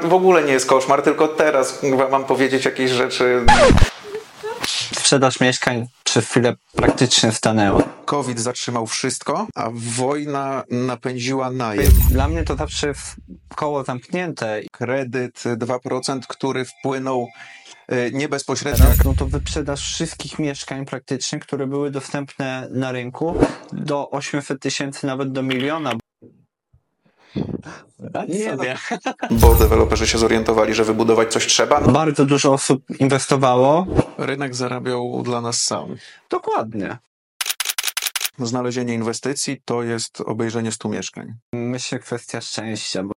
W ogóle nie jest koszmar, tylko teraz kurwa, mam powiedzieć jakieś rzeczy. Sprzedaż mieszkań przez chwilę praktycznie stanęła. COVID zatrzymał wszystko, a wojna napędziła najem. Dla mnie to zawsze jest koło zamknięte. Kredyt 2%, który wpłynął e, nie bezpośrednio. Teraz, no to wyprzedaż wszystkich mieszkań praktycznie, które były dostępne na rynku do 800 tysięcy, nawet do miliona. Nie, sobie. Bo deweloperzy się zorientowali, że wybudować coś trzeba. Bardzo dużo osób inwestowało. Rynek zarabiał dla nas sam. Dokładnie. Znalezienie inwestycji to jest obejrzenie 100 mieszkań. Myślę kwestia szczęścia, bo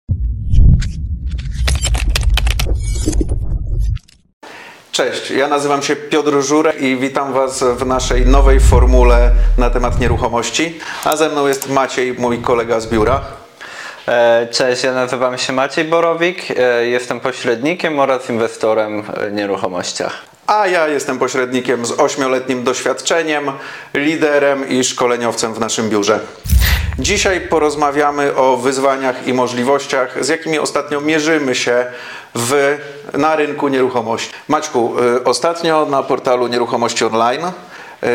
Cześć, ja nazywam się Piotr Żurek i witam Was w naszej nowej formule na temat nieruchomości. A ze mną jest Maciej, mój kolega z biura. E, Cześć, ja nazywam się Maciej Borowik, e, jestem pośrednikiem oraz inwestorem w nieruchomościach. A ja jestem pośrednikiem z ośmioletnim doświadczeniem, liderem i szkoleniowcem w naszym biurze. Dzisiaj porozmawiamy o wyzwaniach i możliwościach, z jakimi ostatnio mierzymy się w, na rynku nieruchomości. Maćku, y, ostatnio na portalu Nieruchomości Online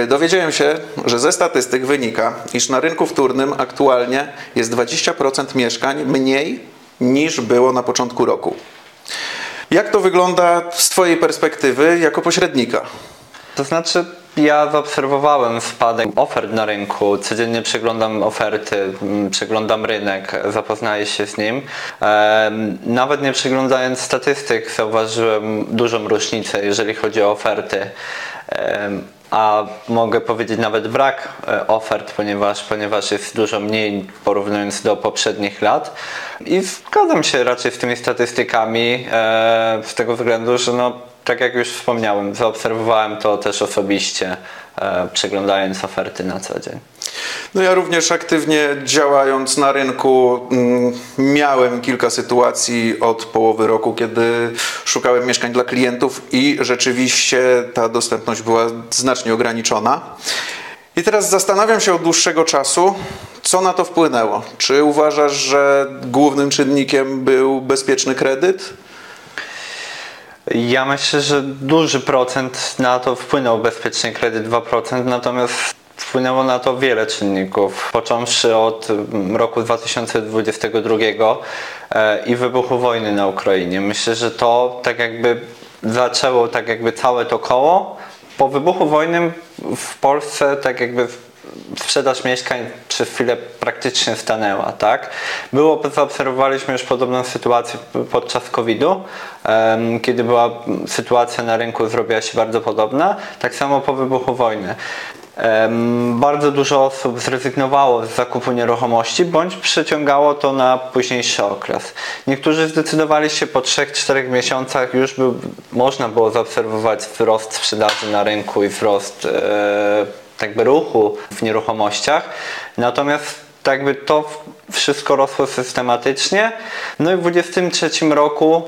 dowiedziałem się, że ze statystyk wynika, iż na rynku wtórnym aktualnie jest 20% mieszkań mniej niż było na początku roku. Jak to wygląda z Twojej perspektywy jako pośrednika? To znaczy, ja zaobserwowałem spadek ofert na rynku, codziennie przeglądam oferty, m, przeglądam rynek, zapoznaję się z nim. Nawet nie przeglądając statystyk, zauważyłem dużą różnicę, jeżeli chodzi o oferty. A mogę powiedzieć nawet brak e, ofert, ponieważ, ponieważ jest dużo mniej porównując do poprzednich lat. I zgadzam się raczej z tymi statystykami e, z tego względu, że no, tak jak już wspomniałem, zaobserwowałem to też osobiście, przeglądając oferty na co dzień. No ja również aktywnie działając na rynku mm, miałem kilka sytuacji od połowy roku, kiedy szukałem mieszkań dla klientów i rzeczywiście ta dostępność była znacznie ograniczona. I teraz zastanawiam się od dłuższego czasu, co na to wpłynęło. Czy uważasz, że głównym czynnikiem był bezpieczny kredyt? Ja myślę, że duży procent na to wpłynął bezpiecznie kredyt 2%, natomiast wpłynęło na to wiele czynników, począwszy od mm, roku 2022 e, i wybuchu wojny na Ukrainie. Myślę, że to tak jakby zaczęło tak jakby całe to koło. Po wybuchu wojny w Polsce tak jakby sprzedaż mieszkań przez chwilę praktycznie stanęła, tak? Było, zaobserwowaliśmy już podobną sytuację podczas COVID-u, kiedy była sytuacja na rynku zrobiła się bardzo podobna, tak samo po wybuchu wojny. Bardzo dużo osób zrezygnowało z zakupu nieruchomości bądź przeciągało to na późniejszy okres. Niektórzy zdecydowali się po 3-4 miesiącach już był, można było zaobserwować wzrost sprzedaży na rynku i wzrost e, tak jakby ruchu w nieruchomościach. Natomiast tak jakby to wszystko rosło systematycznie. No i w 2023 roku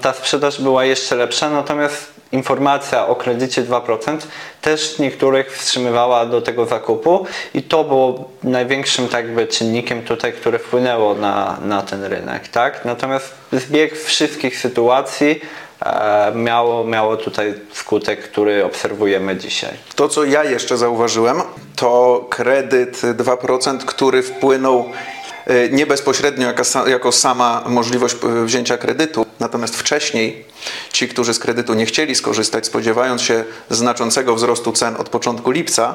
ta sprzedaż była jeszcze lepsza, natomiast informacja o kredycie 2% też niektórych wstrzymywała do tego zakupu i to było największym tak jakby czynnikiem tutaj, które wpłynęło na, na ten rynek, tak? Natomiast zbieg wszystkich sytuacji e, miało, miało tutaj skutek, który obserwujemy dzisiaj. To, co ja jeszcze zauważyłem, to kredyt 2%, który wpłynął e, nie bezpośrednio jako, sa- jako sama możliwość e, wzięcia kredytu, natomiast wcześniej ci, którzy z kredytu nie chcieli skorzystać, spodziewając się znaczącego wzrostu cen od początku lipca,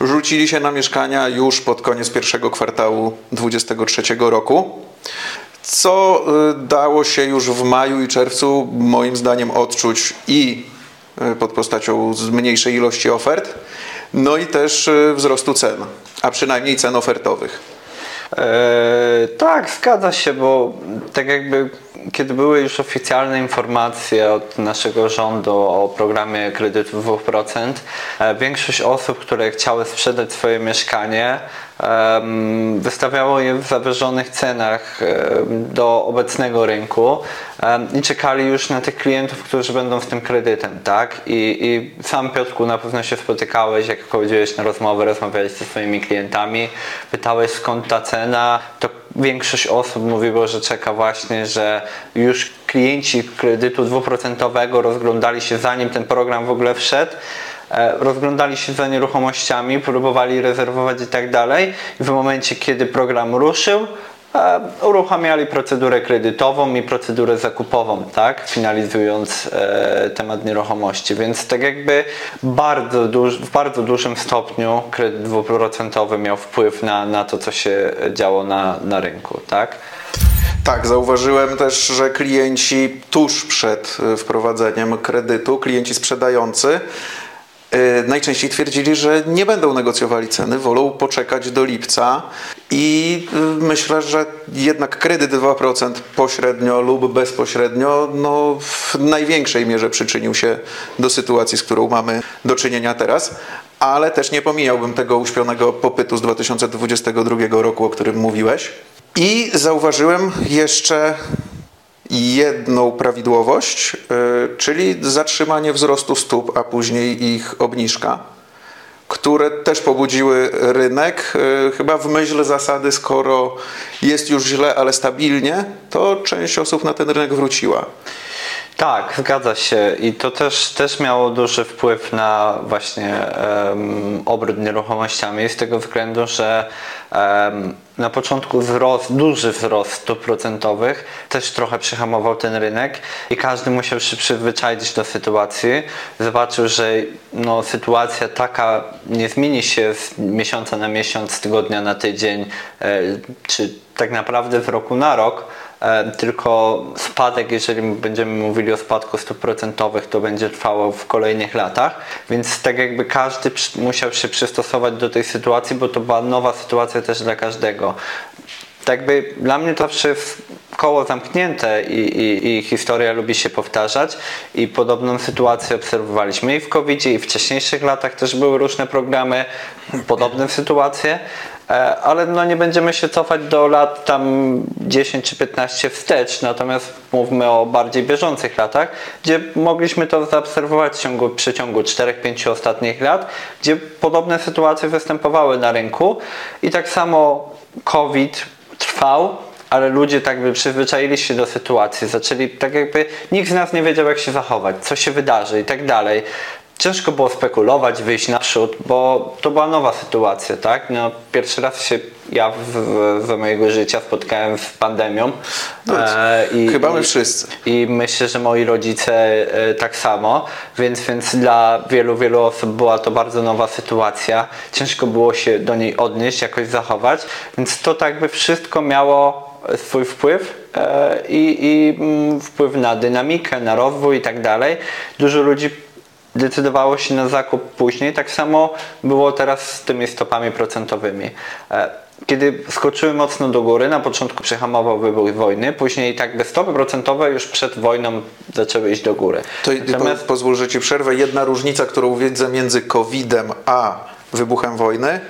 rzucili się na mieszkania już pod koniec pierwszego kwartału 2023 roku, co y, dało się już w maju i czerwcu moim zdaniem odczuć i pod postacią z mniejszej ilości ofert, no i też y, wzrostu cen, a przynajmniej cen ofertowych. E, tak, zgadza się, bo tak jakby kiedy były już oficjalne informacje od naszego rządu o programie kredytu 2%, e, większość osób, które chciały sprzedać swoje mieszkanie, wystawiało je w zawyżonych cenach em, do obecnego rynku i czekali już na tych klientów, którzy będą z tym kredytem, tak? I, i sam Piotrku na pewno się spotykałeś, jak chodziłeś na rozmowę, rozmawiałeś ze swoimi klientami, pytałeś skąd ta cena, to większość osób mówiło, że czeka właśnie, że już klienci kredytu dwuprocentowego rozglądali się zanim ten program w ogóle wszedł, e, rozglądali się za nieruchomościami, próbowali rezerwować i tak dalej. I w momencie, kiedy program ruszył, uruchamiali procedurę kredytową i procedurę zakupową, tak, finalizując e, temat nieruchomości. Więc tak jakby bardzo duż, w bardzo dużym stopniu kredyt dwuprocentowy miał wpływ na, na to, co się działo na, na rynku, tak. Tak, zauważyłem też, że klienci tuż przed y, wprowadzeniem kredytu, klienci sprzedający, najczęściej twierdzili, że nie będą negocjowali ceny, wolą poczekać do lipca i y, myślę, że jednak kredyt 2% pośrednio lub bezpośrednio no, w największej mierze przyczynił się do sytuacji, z którą mamy do czynienia teraz, ale też nie pomijałbym tego uśpionego popytu z 2022 roku, o którym mówiłeś. I zauważyłem jeszcze jedną prawidłowość, yy, czyli zatrzymanie wzrostu stóp, a później ich obniżka, które też pobudziły rynek. Yy, chyba w myśl zasady, skoro jest już źle, ale stabilnie, to część osób na ten rynek wróciła. Tak, zgadza się i to też, też miało duży wpływ na właśnie um, obrót nieruchomościami z tego względu, że um, na początku wzrost, duży wzrost stóp procentowych też trochę przyhamował ten rynek i każdy musiał się przyzwyczaić do sytuacji. Zobaczył, że no, sytuacja taka nie zmieni się z miesiąca na miesiąc, z tygodnia na tydzień, e, czy tak naprawdę z roku na rok, tylko spadek, jeżeli będziemy mówili o spadku stóp procentowych, to będzie trwało w kolejnych latach, więc tak jakby każdy musiał się przystosować do tej sytuacji, bo to była nowa sytuacja też dla każdego. Tak jakby dla mnie to zawsze koło zamknięte i, i, i, historia lubi się powtarzać. I podobną sytuację obserwowaliśmy i w covid i w wcześniejszych latach też były różne programy, podobne sytuacje, E, ale no nie będziemy się cofać do lat tam 10 czy 15 wstecz, natomiast mówmy o bardziej bieżących latach, gdzie mogliśmy to zaobserwować w ciągu, przeciągu 4-5 ostatnich lat, gdzie podobne sytuacje występowały na rynku. I tak samo COVID trwał, ale ludzie tak by przyzwyczaili się do sytuacji, zaczęli tak jakby nikt z nas nie wiedział jak się zachować, co się wydarzy i tak dalej ciężko było spekulować, wyjść naprzód, bo to była nowa sytuacja, tak? No, pierwszy raz się ja za mojego życia spotkałem z pandemią. No, e, i, chyba my wszyscy. I myślę, że moi rodzice e, tak samo, więc, więc dla wielu, wielu osób była to bardzo nowa sytuacja. Ciężko było się do niej odnieść, jakoś zachować, więc to tak by wszystko miało swój wpływ e, i, i mm, wpływ na dynamikę, na rozwój i tak dalej. Dużo ludzi decydowało się na zakup później. Tak samo było teraz z tymi stopami procentowymi. E, kiedy skoczyły mocno do góry, na początku przehamował wybuch wojny, później tak by stopy procentowe już przed wojną zaczęły iść do góry. To Natomiast... pozwól, że Ci przerwę. Jedna różnica, którą widzę między COVID-em a wybuchem wojny.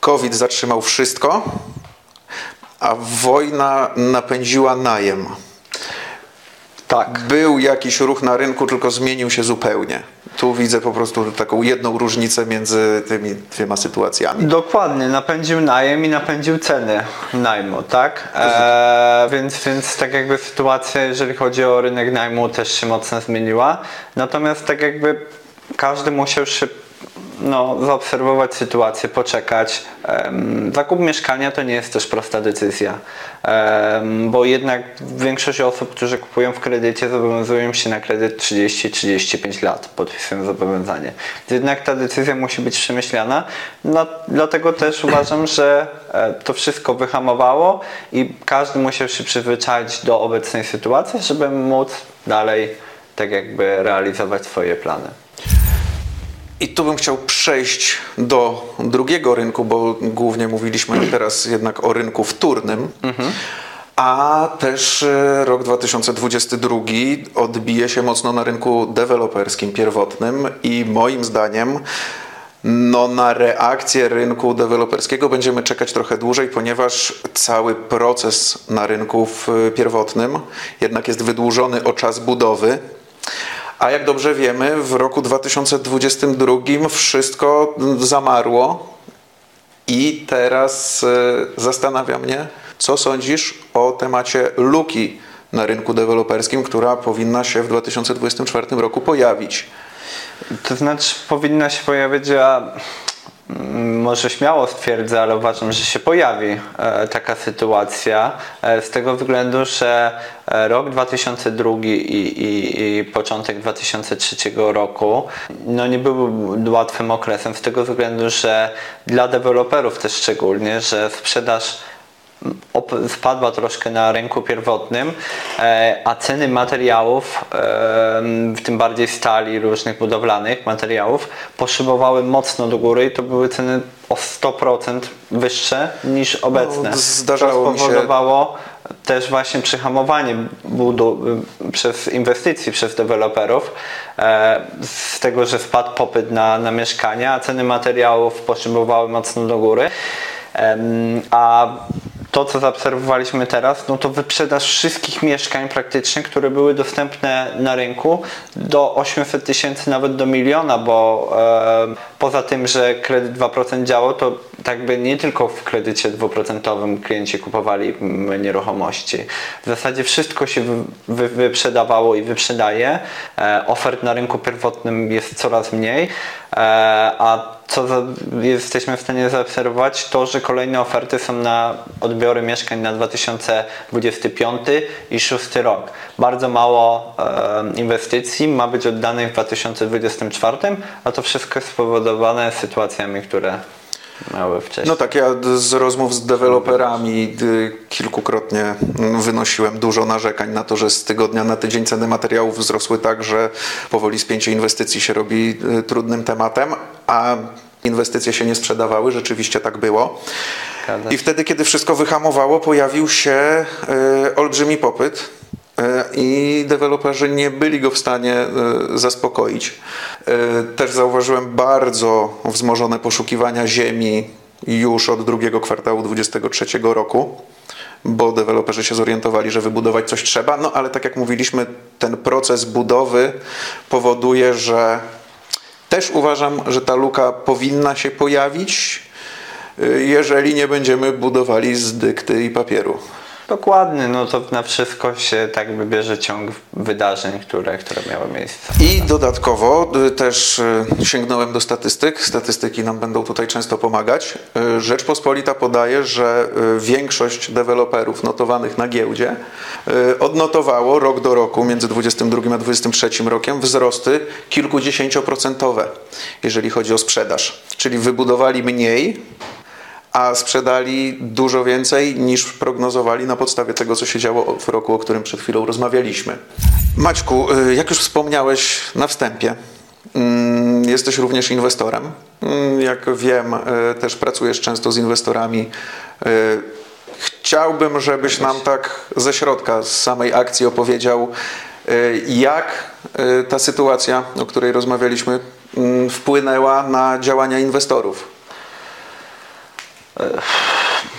COVID zatrzymał wszystko, a wojna napędziła najem. Tak. Był jakiś ruch na rynku, tylko zmienił się zupełnie. Tu widzę po prostu taką jedną różnicę między tymi dwiema sytuacjami. Dokładnie, napędził najem i napędził ceny najmu, tak? E, więc, więc tak jakby sytuacja, jeżeli chodzi o rynek najmu też się mocno zmieniła. Natomiast tak jakby każdy musiał się no, zaobserwować sytuację, poczekać. Zakup mieszkania to nie jest też prosta decyzja, bo jednak większość osób, którzy kupują w kredycie, zobowiązują się na kredyt 30-35 lat, podpisują zobowiązanie. Jednak ta decyzja musi być przemyślana. No, dlatego też uważam, że e, to wszystko wyhamowało i każdy musiał się przyzwyczaić do obecnej sytuacji, żeby móc dalej tak jakby realizować swoje plany. I tu bym chciał przejść do drugiego rynku, bo głównie mówiliśmy teraz jednak o rynku wtórnym. Mhm. A też e, rok 2022 odbije się mocno na rynku deweloperskim, pierwotnym i moim zdaniem no, na reakcję rynku deweloperskiego będziemy czekać trochę dłużej, ponieważ cały proces na rynku pierwotnym jednak jest wydłużony o czas budowy. A jak dobrze wiemy, w roku 2022 wszystko zamarło i teraz e, zastanawia mnie, Co sądzisz o temacie luki na rynku deweloperskim, która powinna się w 2024 roku pojawić? To znaczy powinna się pojawić, a może śmiało stwierdzę, ale uważam, że się pojawi e, taka sytuacja e, z tego względu, że e, rok 2002 i, i, i początek 2003 roku no nie był łatwym okresem z tego względu, że dla deweloperów też szczególnie, że sprzedaż spadła troszkę na rynku pierwotnym, e, a ceny materiałów, e, w tym bardziej stali, różnych budowlanych materiałów, poszybowały mocno do góry i to były ceny o 100% wyższe niż obecne. No, zdarzało to spowodowało też właśnie przyhamowanie budu- przez inwestycji przez deweloperów e, z tego, że spadł popyt na, na mieszkania, a ceny materiałów poszybowały mocno do góry. A to, co zaobserwowaliśmy teraz, no to wyprzedaż wszystkich mieszkań praktycznie, które były dostępne na rynku do 800 tysięcy, nawet do miliona, bo e, poza tym, że kredyt 2% działał, to tak by nie tylko w kredycie 2% klienci kupowali nieruchomości. W zasadzie wszystko się wy, wyprzedawało i wyprzedaje. E, ofert na rynku pierwotnym jest coraz mniej, e, a co jesteśmy w stanie zaobserwować, to, że kolejne oferty są na odbiory mieszkań na 2025 i 2006 rok. Bardzo mało inwestycji ma być oddanych w 2024, a to wszystko jest spowodowane sytuacjami, które miały wcześniej. No tak, ja z rozmów z deweloperami y, kilkukrotnie wynosiłem dużo narzekań na to, że z tygodnia na tydzień ceny materiałów wzrosły tak, że powoli spięcie inwestycji się robi y, trudnym tematem, a inwestycje się nie sprzedawały, rzeczywiście tak było. I wtedy, kiedy wszystko wyhamowało, pojawił się y, olbrzymi popyt i deweloperzy nie byli go w stanie y, zaspokoić. Y, Też zauważyłem bardzo wzmożone poszukiwania ziemi już od drugiego kwartału 2023 roku, bo deweloperzy się zorientowali, że wybudować coś trzeba. No ale tak jak mówiliśmy, ten proces budowy powoduje, że też uważam, że ta luka powinna się pojawić, jeżeli nie będziemy budowali z dykty i papieru. Dokładnie, no to na wszystko się tak by bierze ciąg wydarzeń, które, które miały miejsce. I dodatkowo y, też y, sięgnąłem do statystyk. Statystyki nam będą tutaj często pomagać. Y, Rzeczpospolita podaje, że większość deweloperów notowanych na giełdzie odnotowało rok do roku między 22 a 23 rokiem wzrosty kilkudziesięcioprocentowe, jeżeli chodzi o sprzedaż. Czyli wybudowali mniej, a sprzedali dużo więcej niż prognozowali na podstawie tego, co się działo w roku, o którym przed chwilą rozmawialiśmy. Maćku, y, jak już wspomniałeś na wstępie, mm, jesteś również inwestorem. Mm, Jak wiem, y, też pracujesz często z inwestorami. Y, Chciałbym, żebyś nam tak ze środka, z samej akcji opowiedział, jak ta sytuacja, o której rozmawialiśmy, mm, wpłynęła na działania inwestorów.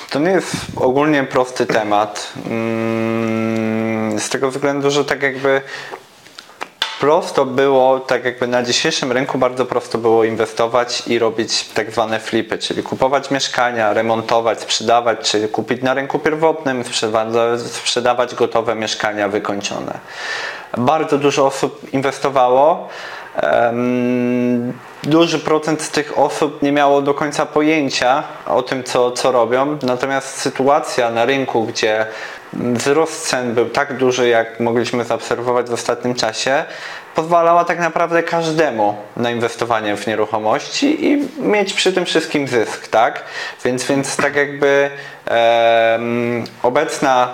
To nie jest ogólnie prosty temat. mm, Z tego względu, że tak jakby prosto było, tak jakby na dzisiejszym rynku bardzo prosto było inwestować i robić tak zwane flipy, czyli kupować mieszkania, remontować, sprzedawać, czy kupić na rynku pierwotnym, sprzedawać gotowe mieszkania wykończone. Bardzo dużo osób inwestowało. Duży procent tych osób nie miało do końca pojęcia o tym, co, co robią. Natomiast sytuacja na rynku, gdzie wzrost cen był tak duży, jak mogliśmy zaobserwować w ostatnim czasie, pozwalała tak naprawdę każdemu na inwestowanie w nieruchomości i mieć przy tym wszystkim zysk, tak? Więc, więc tak jakby em, obecna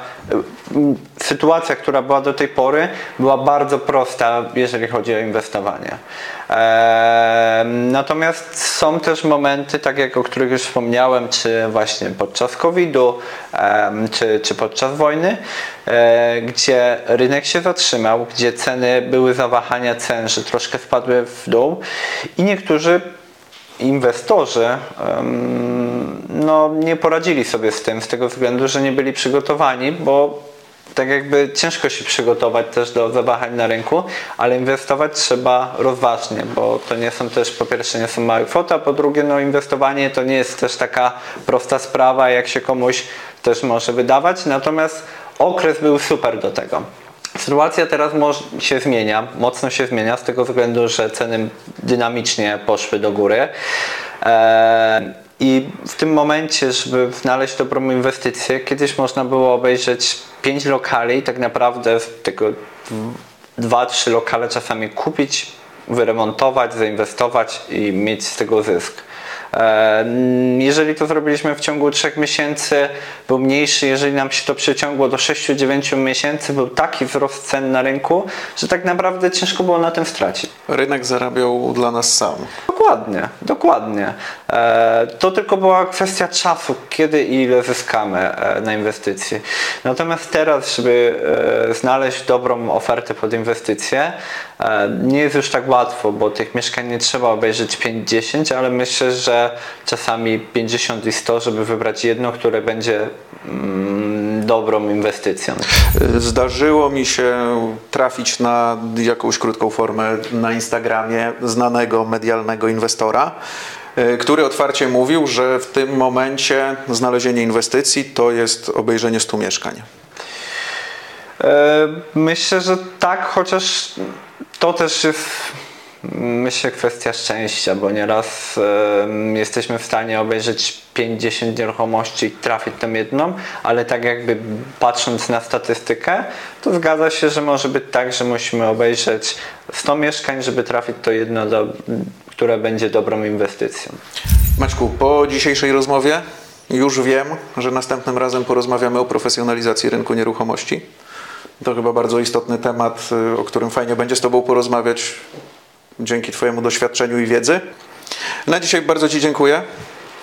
sytuacja, która była do tej pory, była bardzo prosta, jeżeli chodzi o inwestowanie. Natomiast są też momenty, tak jak o których już wspomniałem, czy właśnie podczas COVID-u, czy, czy podczas wojny, e, gdzie rynek się zatrzymał, gdzie ceny były zawahania cen, że troszkę spadły w dół i niektórzy inwestorzy no, nie poradzili sobie z tym, z tego względu, że nie byli przygotowani, bo tak jakby ciężko się przygotować też do zawahań na rynku, ale inwestować trzeba rozważnie, bo to nie są też, po pierwsze nie są małe kwoty, a po drugie no inwestowanie to nie jest też taka prosta sprawa, jak się komuś też może wydawać, natomiast okres był super do tego. Sytuacja teraz się zmienia, mocno się zmienia z tego względu, że ceny dynamicznie poszły do góry. Eee, I w tym momencie, żeby znaleźć dobrą inwestycję, kiedyś można było obejrzeć 5 lokali, tak naprawdę tego 2-3 lokale czasami kupić, wyremontować, zainwestować i mieć z tego zysk. Jeżeli to zrobiliśmy w ciągu 3 miesięcy, był mniejszy. Jeżeli nam się to przeciągło do 6-9 miesięcy, był taki wzrost cen na rynku, że tak naprawdę ciężko było na tym stracić. Rynek zarabiał dla nas sam. Dokładnie, dokładnie. E, To tylko była kwestia czasu, kiedy i ile zyskamy e, na inwestycji. Natomiast teraz, żeby e, znaleźć dobrą ofertę pod inwestycję, nie jest już tak łatwo, bo tych mieszkań nie trzeba obejrzeć 5-10, ale myślę, że czasami 50 i 100, żeby wybrać jedno, które będzie mm, dobrą inwestycją. Zdarzyło mi się trafić na jakąś krótką formę na Instagramie znanego medialnego inwestora, y, który otwarcie mówił, że w tym momencie znalezienie inwestycji to jest obejrzenie 100 mieszkań. E, Myślę, że tak, chociaż to też jest myślę kwestia szczęścia, bo nieraz e, jesteśmy w stanie obejrzeć 50 nieruchomości i trafić tam jedną, ale tak jakby patrząc na statystykę, to zgadza się, że może być tak, że musimy obejrzeć 100 mieszkań, żeby trafić to jedno, do, które będzie dobrą inwestycją. Maćku, po dzisiejszej rozmowie już wiem, że następnym razem porozmawiamy o profesjonalizacji rynku nieruchomości. To chyba bardzo istotny temat, y, o którym fajnie będzie z Tobą porozmawiać dzięki Twojemu doświadczeniu i wiedzy. Na dzisiaj bardzo Ci dziękuję.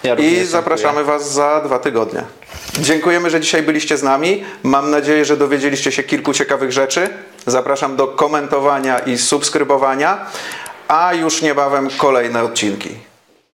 Ja I dziękuję. zapraszamy Was za dwa tygodnie. Dziękujemy, że dzisiaj byliście z nami. Mam nadzieję, że dowiedzieliście się kilku ciekawych rzeczy. Zapraszam do komentowania i subskrybowania, a już niebawem kolejne odcinki.